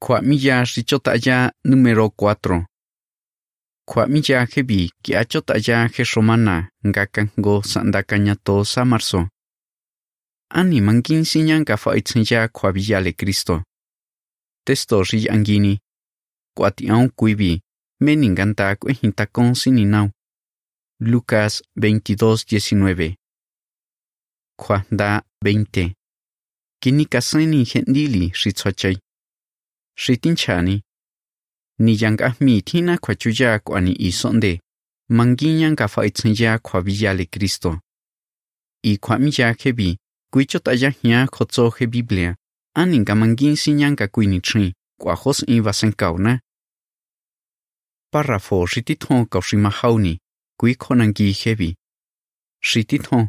Cuamilla xichotaya número 4. Cuamilla jebi que achotaya jeshomana ngakango sandacañato samarso. Ani mankin sinyanka faitzinya cuavillale Cristo. Testo angini. Cuatiaun cuibi. Meninganta cuejintacon sininau. Lucas 22:19. Cuanda 20. Kinikaseni gendili xichochay. Shitinchani. Ni yang mi tina kwachuya kwani isonde. Manginyan gafa itzenya kwabilla le Cristo. I kwamilla hebi. Kuicho taya hia kotso he Biblia. Anin ka mangin sinyan ka kuini tri. Kwa hos in vasen kauna. Párrafo shitithon kaushima hauni. Kui konangi hebi. Shitithon.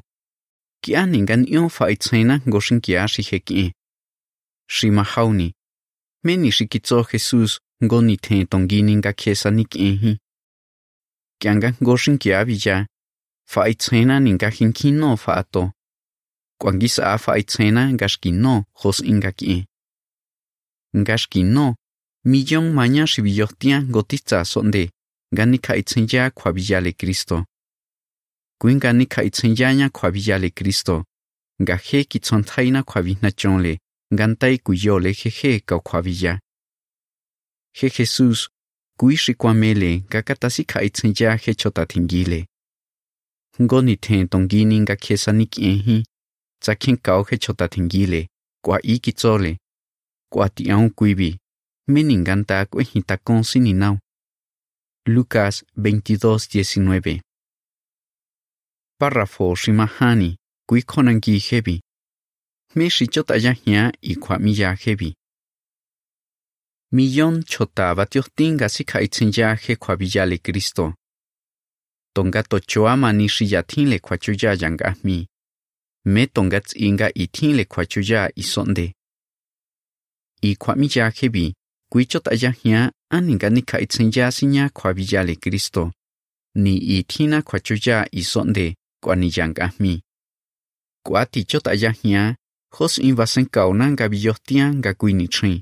Ki anin gan ion fa itzena goshin kia shiheki. Shima hauni. Meni shikitso Jesus ngoni ten tonginin ka kiesa nikihi. Kianga goshin kia vija. Fa itzena ninka hinkino fa ato. Kwangisa fa itzena ngashkino hos ingaki. Ngashkino millón maña shibiyohtia gotitza sonde gani ka itzenya kwabiyale Cristo. Kuin gani ka itzenyanya kwabiyale Cristo. Gaje kitzontaina kwabihna chonle gantai kuyole jeje cauquavilla. Je Jesus kui shikwamele gakatasi ka itzenya je. Ngoni ten tongini ngakesa nikiehi tsakin kao he chota thingile kwa iki tsole kwa tião kuibi meninganta kwe sininau Lucas 22:19 Párrafo shimahani, kui konangi hebi me shichota ya hia y kwa miya hebi Millón chota batiohtinga sika itzinya he kwa biyale Cristo Tonga tochoa mani shiyatin kwa chuya yangahmi me tongats inga itin le kwachuya isonde. I kwamija hebi, kuichot ayahia aninga ni kaitzenya sinya kwabija le Cristo. Ni itina kwachuya isonde kwaniyanga mi. Kwati chot ayahia, hos invasen kauna ga biyohtia ga kuini chin.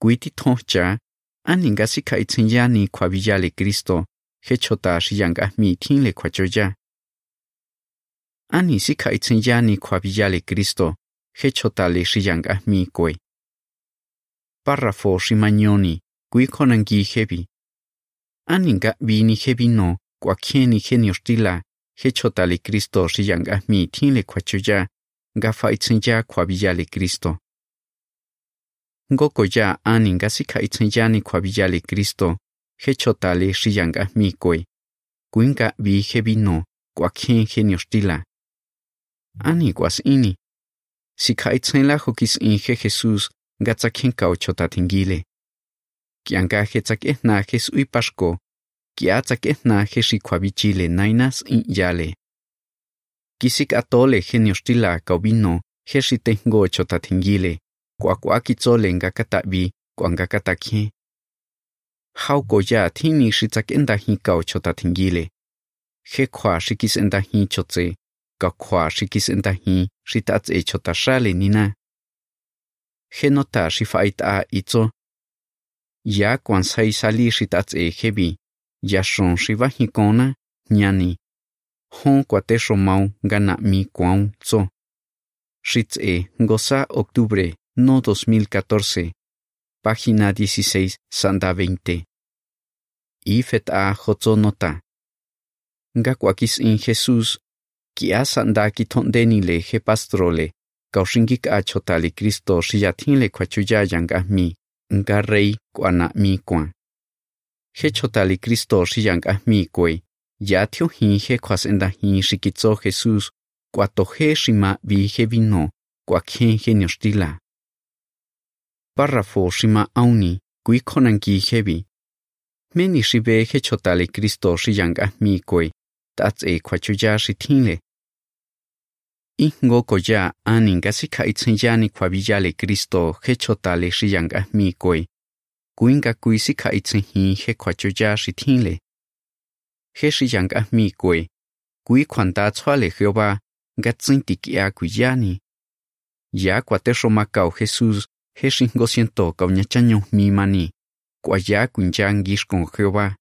Kuiti tohcha, aninga si ya ni kwabija le Cristo, hechota shiyanga mi tin le kwachuya. ani si itzen ya ni kwabilla le Cristo, he chotale shiyanga mi kwe. Párrafo shimañoni, kui konangi hebi. Aninga vini hebi no, kwa kieni geniostila, he chotale Cristo shiyanga mi tin le kwa choya fa itzenya kwabilla le Cristo. Ngoko ya aninga si ka itzenya ni kwabilla le Cristo, he chotale shiyanga mi kwe. Kuinga vi hebi no, kwa kien geniostila. ani kwas ini. Si kaitzen la hokis inge Jesus gatsak hinkau chotatingile. Kianga hetsak ehna jes ui pasko, kiatsak ehna hesi kwabichile nainas in yale. Kisik atole geniostila kaubino hesi tengo chotatingile, kwa kwa kitzole nga katabi, kwa nga katakhe. Hauko ya tini shitsak enda chota tingile He kwa shikis enda hin chotse, ka khwa shikis enta hi shitats e chota shale nina. Genota shifait a itzo. Ya kwan sai sali shitats e hebi. Ya shon shiva hikona, nyani. Hon kwate shomau gana mi kwan tzo. Shits e goza octubre no 2014. Página 16, Santa 20. Ifet a jotzo nota. Ngakwakis in Jesús kia sanda ki tondeni le he pastrole, kaushingi ka chotali Kristo shiyatin le kwachuya yanga mi, nga rei kwana mi kwan. He chotali Kristo shiyanga mi kwe, ya tiohije kjuasendajixi kitso Jesús kuatojexi ma vije vino kuakjeje nioxtila. Párrafo xima auni kuikjonankijevi. Menixi veje chotale Kristoxi yankajmikue tatse kuachoyaxi tjinle. Ingo koya anin kasi khaitsenyani kuavillale Cristo jechotale xi yankajmikue. Kuinka kuisi khaitsenjin je kuachoyaxi tjinle. He kwachuya shitinle. He shiyanga mi kwe. Kui kwanda tswale Jehová gatzintikia kuyani. Ya kwate shomakao Jesus he shingo siento kau nya chanyo mi mani, kwa ya kun jang gish con Jehová.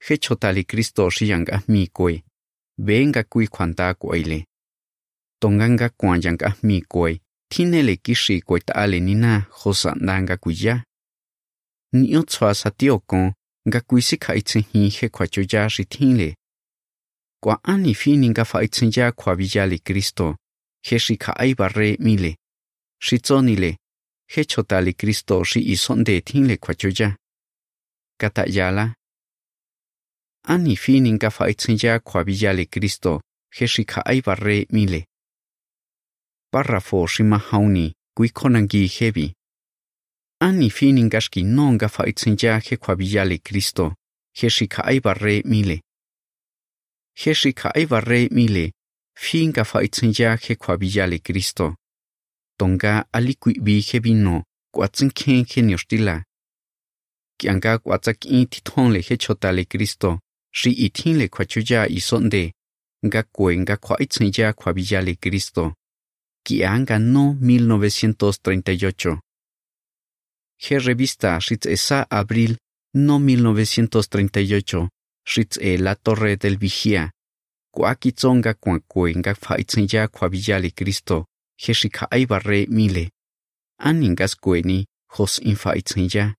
He chotali Cristo shiyanga mi kwe, venga kui kwanta kwaile. Tonganga kwa yanga mi kwe, tinele kishi kwe taale nina hosa ndanga kuya. Ni otswa sa tio kon, nga kui si ka itse hi he kwa choja shi tinle. Kwa ani fini nga fa itse ya kwa vijali Cristo, he shi ka ai barre mile. Shi tsonile, he chotali Cristo shi isonde tinle kwa choja. Kata yala. Ani fini nga fa itse ya kwa vijali Cristo, he shi ka ai barre mile. Párrafo shima hauni, kui konangi hebi. Ani fini ngashki nonga fa itse ya he kwa vijali Cristo, he shi ka ai barre mile. He shi ka ai barre mile, finga fa itse ya he kwa vijali Cristo. Tonga alikui bi hebi no, kwa tsinken he nyostila. Kianga kwa tsak in titonle he chotale Cristo, shi itinle kwa chuja isonde, nga kwe nga kwa itse ya kwa vijali Cristo. Kianga no 1938. He revista Shitz Esa, Abril, no 1938. Shitz E La Torre del Vigía. Kuakitzonga kuankwenga faitzenya kwabiyali Cristo. He shika aibarre mile. Aningas kweni hos infaitzenya.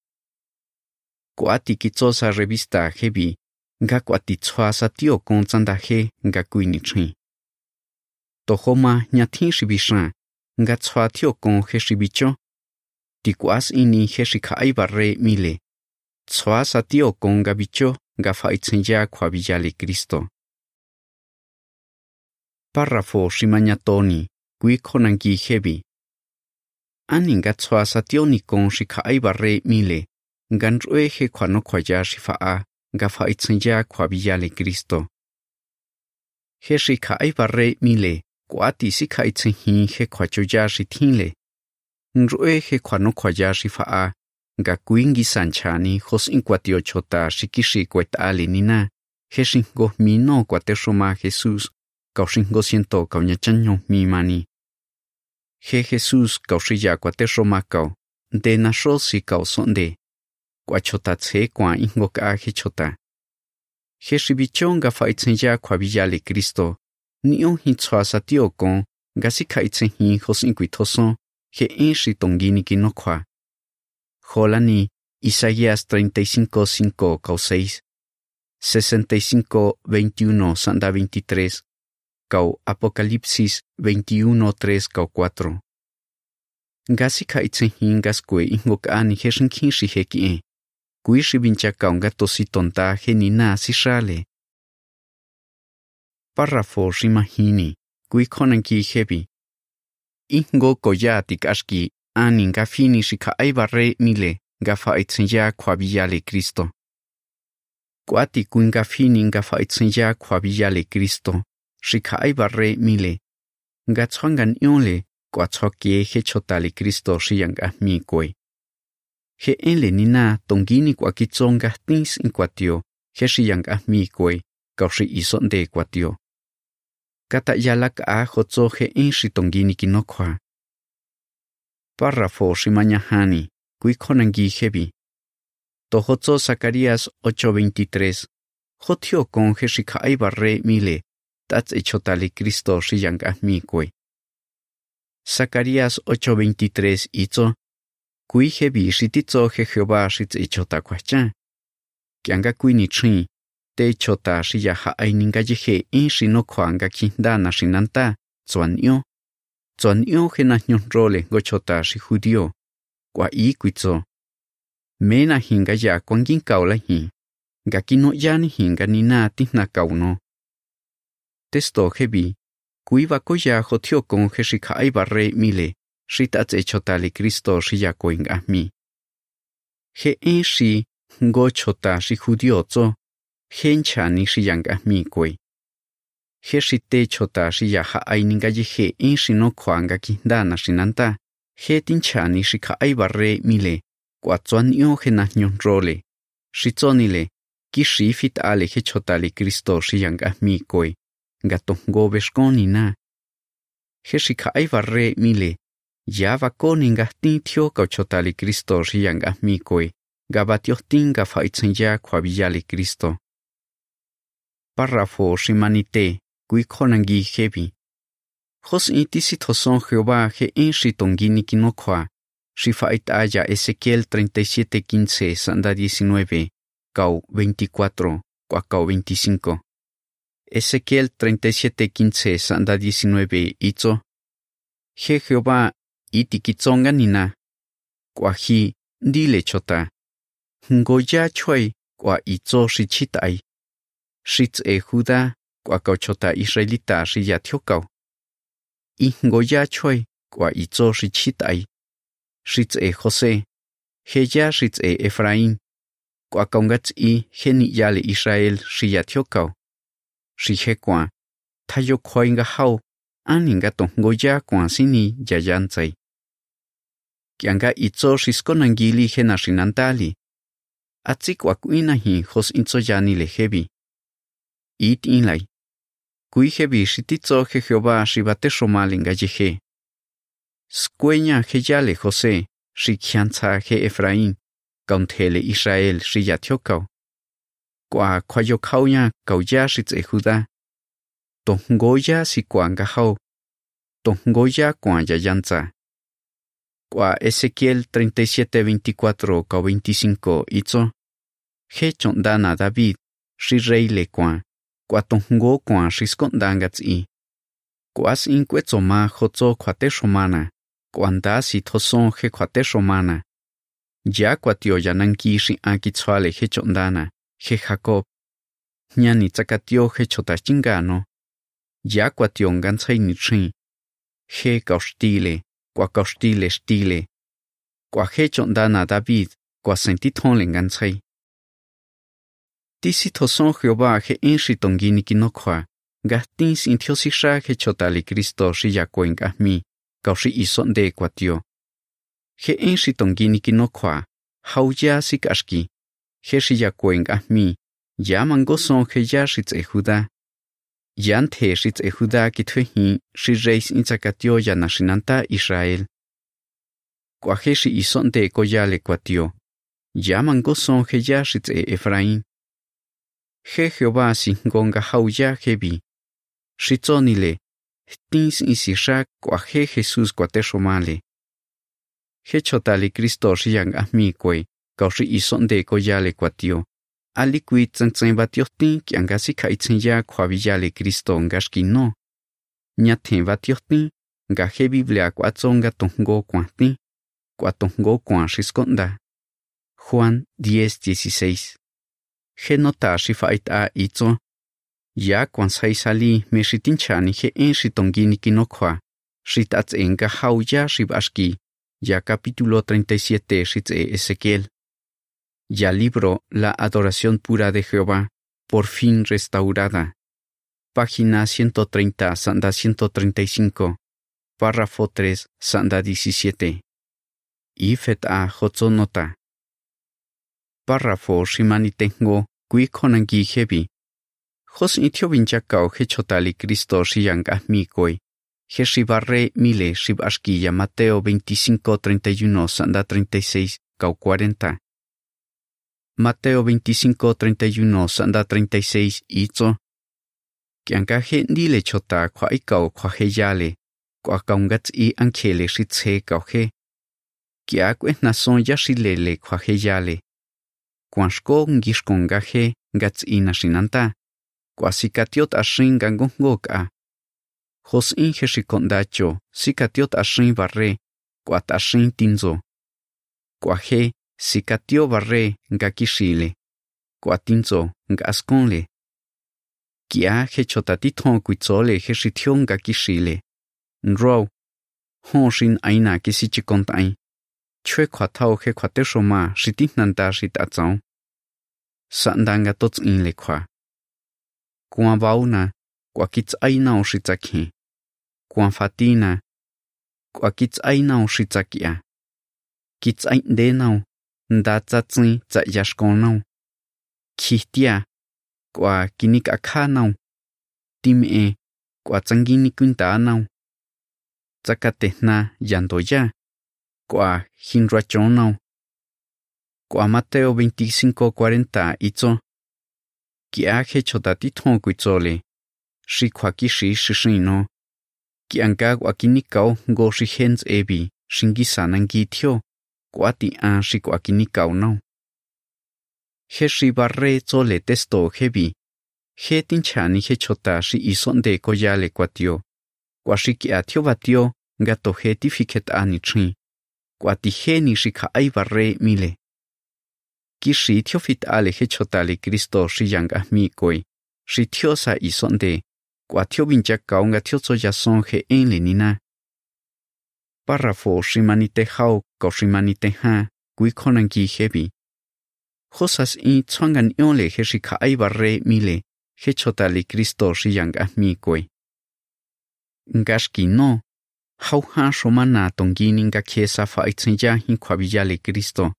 Kuati kitzosa revista hebi. Nga kuatitzwa sa tio konzanda he nga kuinichri. Tohoma nyatin shibishan. Nga tswa tio kon he shibicho. Tikuas ini he shika aibarre mile. Tswa sa tio kon gabicho nga faitzenya kwabiyali Cristo. Párrafo shimañatoni, kui konangi hebi. Aninga tswa sa tioni kon shika aibarre mile. Ngan rue he kwano kwaya shifaa nga faitzenya kwabiyali Cristo. He shika aibarre mile. Kuati sika itsehi he kwachoya shitinle. Nrue he kwano kwaya shifaa nga kuingi sanchani hos inkwatio chota shikishi kwetali nina. He shingo mino kwateshoma Jesus kau shingo siento kau nyachanyo mi mani. He Jesus kau shiya kwateshoma kau. De nasho si kau sonde. Kwa chota tse kwa ingo ka he chota. He shibichonga faitzenya kwa vijali Cristo. Ni on hi tswa sa tio kon. Nga si kaitsehi hos inkwitoson. He en tongini kinokwa. Jolani, Isaías 35, 5, 6, 65, 21, Sanda 23, Kau Apocalipsis 21, 3, 4. Ngasi ka itse hingas kwe ingok ani heshin kinshi heki e. Kui shi bincha kaunga tosi tonta henina si shale. Párrafo shimahini, kui konanki hebi. Ingo koyati kashki ani nga fini shika aibarre mile nga faitzenya kwabiyale Cristo. Kwati kun nga fini nga faitzenya kwabiyale Cristo, shika aibarre mile. Nga tswangan yonle kwa tsokie he chotale Cristo shiyanga mi kwe. He enle nina tongini kwa kitzonga tins in kwatio, he shiyanga mi kwe, kaushi isonde kwatio. Kata yalak a hotzo he en shitongini kinokwa. Párrafo Shimañahani, kui konangi hebi. Tohotso Zacarías 8:23. Jotio con Jeshika Aibarre mile, tats echotali Cristo shiyanga mi kwe. Zacarías 8:23 itzo. Kui hebi shititzo he Jehová shitz echota kwacha. Kianga kui ni chin. Te echota shiyaha aininga yehe in shinokwanga kindana shinanta, tsuanyo. Tson yo hena nyon role go chota shi judio. Kwa i kuitso. Mena hinga ya kwangin kaula hi. Ga kino yani hinga ni na tihna kauno. Testo hebi. Kuiva koya hotio con heshika aibarre mile. Shita tse chotali Cristo shi ya koinga mi. He en shi go chota shi judio tso. Henchani shi yanga mi koi. he shite chota shi ya ha ai ninga ye he in shi no kwanga ki dana shinanta. He tinchani shi kha ai barre mile. Kwa tsuan yo he na nyon role. Shi tsonile ki shi fit ale he chota le kristo shi yanga mi koi nga to go beskoni na. He shi kha ai barre mile. Ya va ko ninga tin thio ka Párrafo shimanite, kui konangi hebi. Jos intisi toson Jehová je en shitongini kinokwa, shifait aya Ezequiel 37:15 sanda 19, kau 24, kwa kau 25. Ezequiel 37:15 sanda 19 itzo. Je Jehová itikitsonga nina. Kwa hi ndile chota. Ngoya choi kwa itzo shichitai. Shitz e Judá kwa kochota Israelita shi ya tiokau. Ingo ya choi kwa itzo shichitai. Shitz e Jose, Heya shitz e Efraín. Kwa kaungats i geni yale Israel shi ya tiokau. Shi he kwa. Tayo kwa inga hau. Aninga tongo ya kwa sini ya yayanzai. Kianga itzo shiskonangili hena shinantali. Atsi kwa kuina hos intzo yani lehebi. It inlai. Kui hebi shititzo he Jehová shibate shomalinga yehe. Skueña he yale José, shi kianza he Efraín, kauntele Israel shi yatiokau. Kwa kwa yokaunya kauya shitze Judá. Tongoya si kuanga hau. Tongoya kwa yayanza. Kwa Ezequiel 37, 24 ka 25 itzo. He chondana David, shi rey le kwa. Kwa tongo kwa shi skondanga tsi. Kwa sin kwetso ma hotzo kwate shomana. Kwa nda si toson he kwate shomana. Ya kwa tio yananki shi aki tswale he chondana. He Jacob. Nyani tsakatio he chota chingano. Ya kwa tio nganzai ni chin. He kaustile. Kwa kaustile stile. Kwa he chondana David. Kwa sentiton le nganzai. Tisi toson Jehová he enshi tongini kinokwa. Gastin sin tiosisha he chotali Cristo shi yakuen mi. Kaushi isonde kwa tio. He enshi tongini kinokwa. Hauya sikashki. He shi yakuen mi. Ya mango son he ya shitz e Judá. Yan te shitz e Judá kitwe hi shi reis inzakatio ya nashinanta Israel. Kwa he shi isonde koyale kwa tio. Ya mango son he ya shitz e Efraín. He Jehová si ngonga hauya hebi. Shitzonile. Tins isisha kwa he Jesús kwa teshomale. He chotali Cristo shiyang ahmi kwe. Kaushi isonde koyale kwa tio. Ali kui tsantsen batiotin kianga si kaitzen ya kwa viyale Cristo ngashki no. Nyaten batiotin. Nga he Biblia kwa tsonga tongo kwa ti. Kwa tongo kwa shiskonda. Juan 10:16 he nota shi fait a itzo. Ya kwan sai sali me shi tinchani he en shi tongini kinokwa. Shi tats enga hau ya shi bashki. Ya capítulo 37 shi tse Ezequiel. Ya libro La adoración pura de Jehová, por fin restaurada. Página 130, sanda 135. Párrafo 3, sanda 17. Ifet a Hotzonota. Párrafo shimani tengo kui konangi hebi. Jos itio vinchakao he chotali Cristo shiyanga mi koi. He shibarre mile shibashkiya Mateo 25, 31, sanda 36, kau 40. Mateo 25, 31, sanda 36, itzo. Kianka he ndile chota kwa ikao kwa he yale. Kwa kaungats i ankele shitse kau he. Kia kwe nason yashilele kwa he yale. Kwanshko ngishkonga he ngats ina shinanta. Kwa sikatiot ashin gangongoka. Jos inge shikondacho, sikatiot ashin barre, kwa tashin tinzo. Kwa sikatio barre ngakishile. Kwa tinzo ngaskonle. Kia he chotatiton kuitzole he shitio ngakishile. kisichikont'ain chue aina kisichikontain. khe kwa tau he kwa teshoma shitinanta shitatzao. Sandanga tots in le kwa. Kwa bauna, kwa kits aina o shitsaki. Kwa fatina, kwa kits aina o shitsakia. Kits ain denao, nda tsatsi tsa yashkonao. Kihtia, kwa kinik akhanao. e kwa tsangini kuntanao. zacatehna yandoya, kwa hinrachonau. Kwa Mateo 25:40 itzo. Kia he chotati thon kuitzole. Shi kwa kishi shishino. Kianka kwa kinikao ngo shi hens ebi, shingisa nangi thio, kwa ti an shi kwa kinikao no. He shi barre zole testo hebi. He tinchani he chota shi isonde koyale kwa tio. Kwa shi kia thio batio, gato he tifiket ani chin. Kwa barre mile. Kishi thio fit Cristo shi koi. Shi thio sa isonde. Kwa thio bincha kaunga ya son en le nina. Párrafo shi manite hao ko shi manite ha. Kui konan ki hebi. Hosas in tswangan iole he shi barre mile. He Cristo shi koi. Ngashki no. Hau ha shomana tongini nga kiesa fa itsinja hin kwa le Cristo.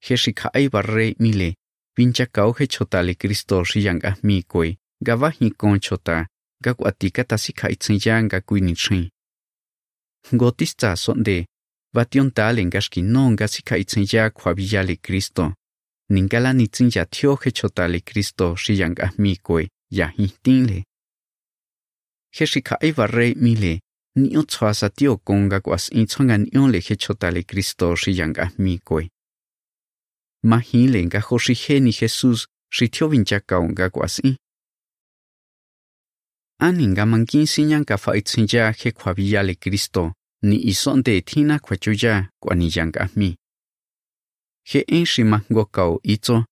He shi ai barre mile. Pincha kao he chota le Cristo shi yanga ah mi koi. Gava hin kon chota. Ga kwatika tasi ka itzenya nga kui ni chin. Ngotista sonde. Vation tale ngashki non nga si ka itzenya kwa le Cristo. Ningala ni tzenya thio he chota le Cristo shi yanga ah mi koi. Ya hi tinle. He shi ai barre mile niyo o sa tio konga kwas in tsongan niyo le he chota le Cristo shi yanga mi koi. Ma hi le nga ho shi he ni Jesus, shi tio vincha kaunga kwas in. Ani nga mankin sinyan ka fa itsinja he kwa le Cristo, ni isonde tina kwa chuya kwa ni yanga mi. He en shi mango kao itzo.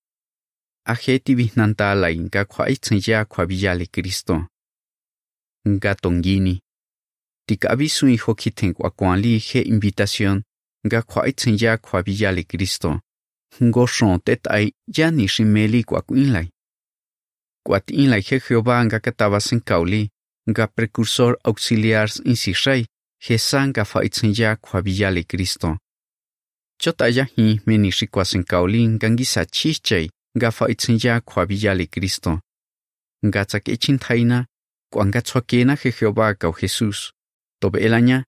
A he ti vihnanta la inga kwa itsinja kwa le Cristo. Nga tongini. Tikabi su hijo kiten kwa kwali he invitación. ga kwa itsinja kwa le Cristo. Ngo shon tet ai ya ni shimeli kwa kuinlai. Kwa tinlai he Jehová nga kataba sen kauli. Nga precursor auxiliars insishai. He san nga ya itsinja kwa le Cristo. Chota ya hi meni shikwa sen kauli nga ngisa chichai. Nga fa itsinja kwa le Cristo. Nga tsak ichintaina. Kwa nga tswakena he Jehová kao Jesus. Tobe elaña.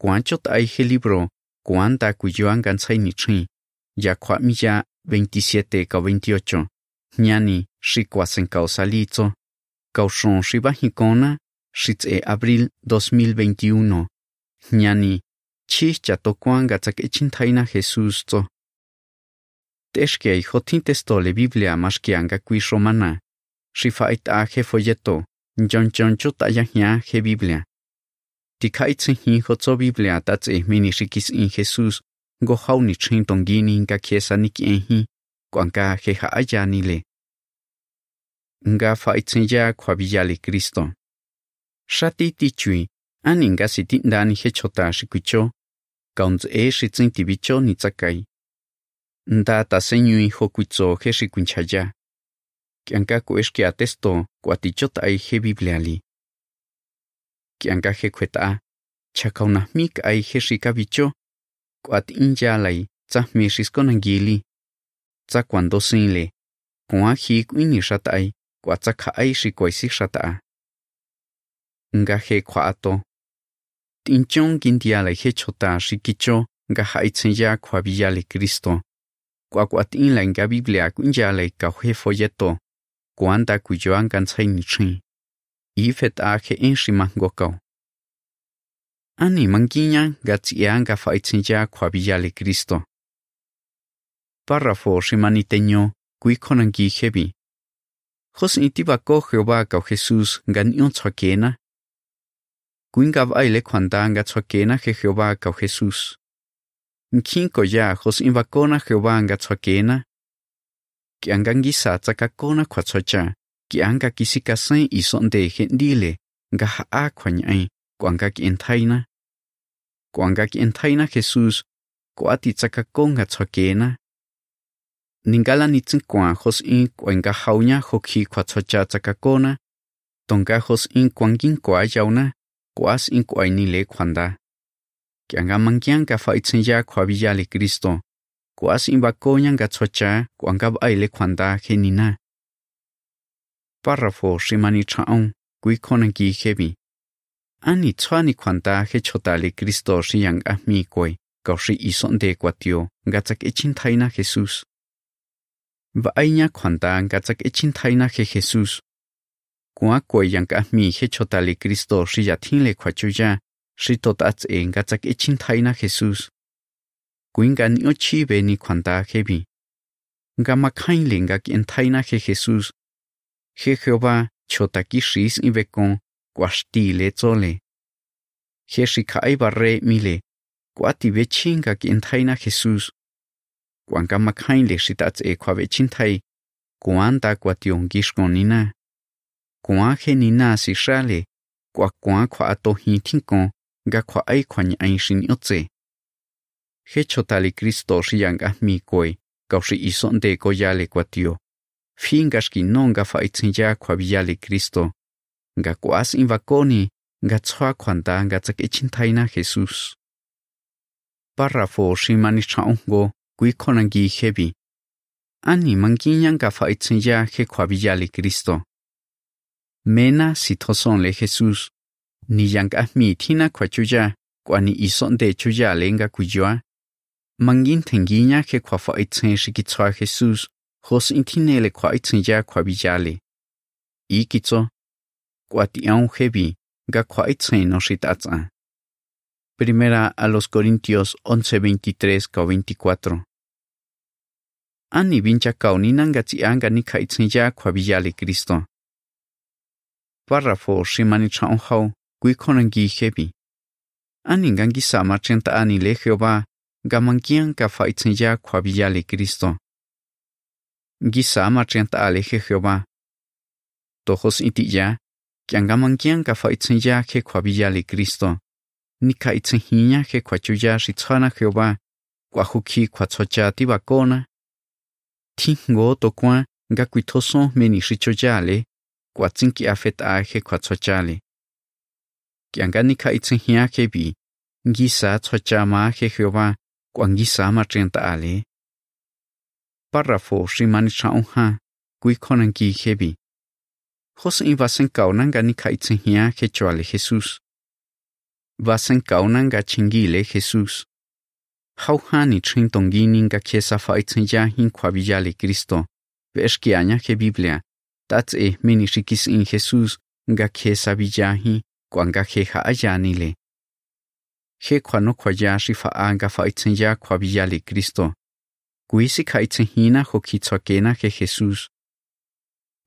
Kwa chota ai he libro. Kwa ta kuyoan gansai ni chin. Ya kwa milla 27 ka 28. Ñani shikwa sen kausalizo. Kaushon shiba hikona. Shitze abril 2021. Ñani. Chi chato kwan gatsak ichintaina Jesus zo. Teshke hijo tintestole Biblia mashkianga kui romana. Shifait a he folleto. John John chota ya hia he Biblia. Tikaitse hi hotso Biblia tatse mini shikis in Jesus. Go hau ni chin tongini nga kiesa ni kienhi. Kwanka he haaya ni le. Nga fa itsenja kwa le Cristo. Shati tichui. Ani nga si tindani he shikucho. Kaunz e shitsin tibicho ni tsakai. Nda ta senyui hokuitso he shikunchaya. Kianka kueshki atesto kwa tichota ai he Biblia li. Kianka he kweta. Chakauna mik ai he shikabicho. Kwa tinja lai tsa mi shiskonangili. Tsa kwando sinle. Kwa hi kwini shatai. Kwa tsa ka ai shikoisi shata. Nga he kwa ato. Tinchon gindia lai he chota shikicho. Nga haitzenya kwa le Cristo. Kwa kwa tin nga Biblia kunya lai ka he folleto. Kwanda kuyoan gansai ni chin. Ifet a he en. Ani mangiña gatsia nga faitsinja kwa le Cristo. Párrafo shimaniteño kui konangi hebi. Jos intibako Jehová kau Jesús gan ion tsakena. Kuinga baile kwanda nga tsakena je Jehová kau Jesús. Nkinko ya jos invakona Jehová nga tsakena. Kianga ngisa ki anga tsocha. Kianga i son de hendile nga haa kwanyai. Kwanga ki kientaina. Kwanga ki kientaina Jesus. ko ati tsaka konga tsokena Ningala nitsin kwa hos in kwanga haunya hokhi kwa tsocha tsaka kona Tonga hos in kwangin kwa yauna. Kwas in kwa ni inile kwanda. mangkyang ka fa ya kwa le Cristo. Kwas in bakonya nga tsocha kwanga baile kwanda genina. Párrafo shimani chaon. Kui konangi hebi. Ani tsua ni kwanta he chotali Cristo si yang ahmi koi, kao si ison de kwatio, gatsak echin thaina Jesus. Và aina kwanta gatsak echin thaina he Jesus. Kua koi yang ahmi he chotali Cristo si yatin le kwachuya, si tot ats e gatsak echin thaina Jesus. Kuinga ni ochi be ni kwanta hebi. Nga makhain le kien thaina he Jesus. He Jehová chotaki shis i vekon kwashtile tsole. He shikai barre mile, kwati vechinga ki entaina Jesus. Kwanka makhain le shitats e kwa vechintai, kwanta kwationgishkonina. Kwa he nina si shale, kwa kwa kwa ato hintinkon, ga kwa ai kwa ni ainshin yotze. He chotali Kristo ah mi koi, kaushi isonde koyale kwatio. Fingash nonga fa itzinya kwa biyale Kristo. Nga kwas invakoni, nga tswa kwanda nga tsak ichintaina Jesus. Párrafo shimani chaungo, kui konangi hebi. Ani manginya nga fa itzinya he kwa Kristo. Mena si le Jesus. Ni yang ahmi tina chuya, kwa ni isonde chuya lenga kuyua. Mangin tenginya he kwa fa Jesus. Hos intinele kwa itsinja kwa bijale. Ikitso, kwa tião hebi, ga kwa itsin no shitatsa. Primera a los Corintios 11:23 ka 24. Ani vincha kaunina nga tsianga ni ka itsinja kwa bijale Cristo. Párrafo shimani chaun hau, gui konangi hebi. Ani ngangi sama chenta ani le Jehová, ga mangian ka fa itsinja kwa bijale Cristo. Gisa matrianta ale je Jehová. Tojos itiya, que angamankian ka fa itzinya je kwabilla Cristo. Ni ka itzinya je kwachuya shitzana Jehová. Kwahuki kwatsocha tibakona. Tingo tokwa nga kwitoso meni shichoyale. Kwatsinki afet a je kwatsochale. Que angani ka itzinya je bi. Gisa tsocha ma je Jehová. Kwangisa matrianta ale párrafo shimani chaunha, kui konanki hebi. Jos in vasen kaunanga ni kaitzinhia hechoale jesus, Vasen kaunanga chingile Jesús. Hauhani chintongini nga kiesa faitzinja hin kwabiyale Cristo. Veshkiaña he Biblia. Tats e mini shikis in Jesus nga kiesa villahi kwanga he haayanile. He kwano kwaya shifa nga faitzinja kwabiyale Cristo. Kuisi kaitzenhina hokitsokena je Jesús.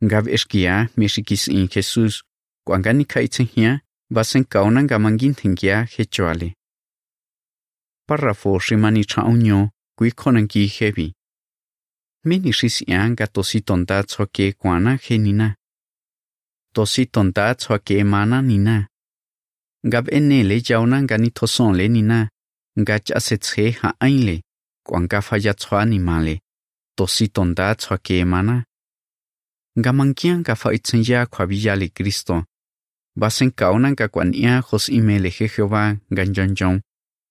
Ngab eskia meshikis in Jesús, kwangani kaitzenhia, basen kauna ngamangin tengia hechoale. Párrafo shimani chaunyo, kui konanki hebi. Meni shis ianga tosi tonta tsoke kwana genina. Tosi tonta tsoke mana nina. Ngab enele jauna ngani tosonle nina. Ngach asetse ha ainle kwanga faya tso animale, tosi tonda tso ke emana. Nga mankian ka fa itzenya kwa villale Cristo. Basen kauna ka kwan ia jos imele je Jehová nga njonjon.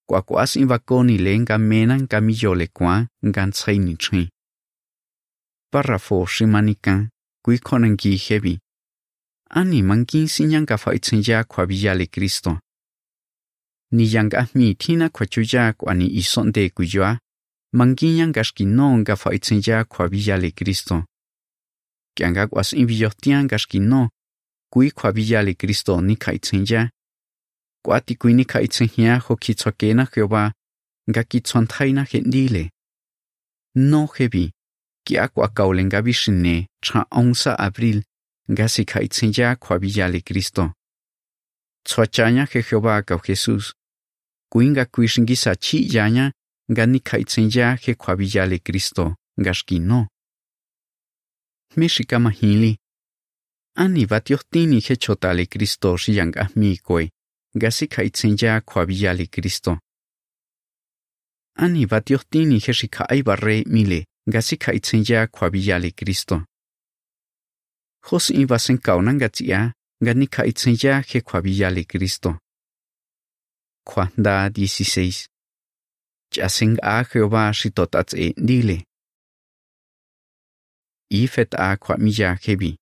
Kwa kwas invakoni le nga mena nga miyole kwa gan ntsai ni chi. Párrafo shimanika kui konangi hebi. Ani mankin sinyan ka fa itzenya kwa villale Cristo. Ni yang ahmi tina kwa chuya kwa ni isonde kuyoa mangiñan gaxquino nga faitzinya khuaviyale Cristo. Kianga kwas inviyohtian gaxquino, kui khuaviyale Cristo ni khaitzinya. Kwati kui ni khaitzinya ho kitsoakena Jehová, nga kitsoanthaina hendile. No hebi, kia kwa kaule nga bishine, cha onsa abril, nga si khaitzinya khuaviyale Cristo. Tsoachanya je Jehová kau Jesús. Kui nga kuishingisa chi yaña, nga ni khaitsenja he khwabiyale Kristo nga shkino. Meshika mahili. Ani batiohtini he chotale Kristo shiyanga mikoi, nga si khaitsenja khwabiyale Kristo. Ani batiohtini he shika aibarre mile, nga si khaitsenja khwabiyale Kristo. Jos in vasen kauna nga tsia, nga ni khaitsenja he khwabiyale Kristo. Kwanda 16 Chasing a Jehová shitotats e dile. Ifet a kwa miya hebi.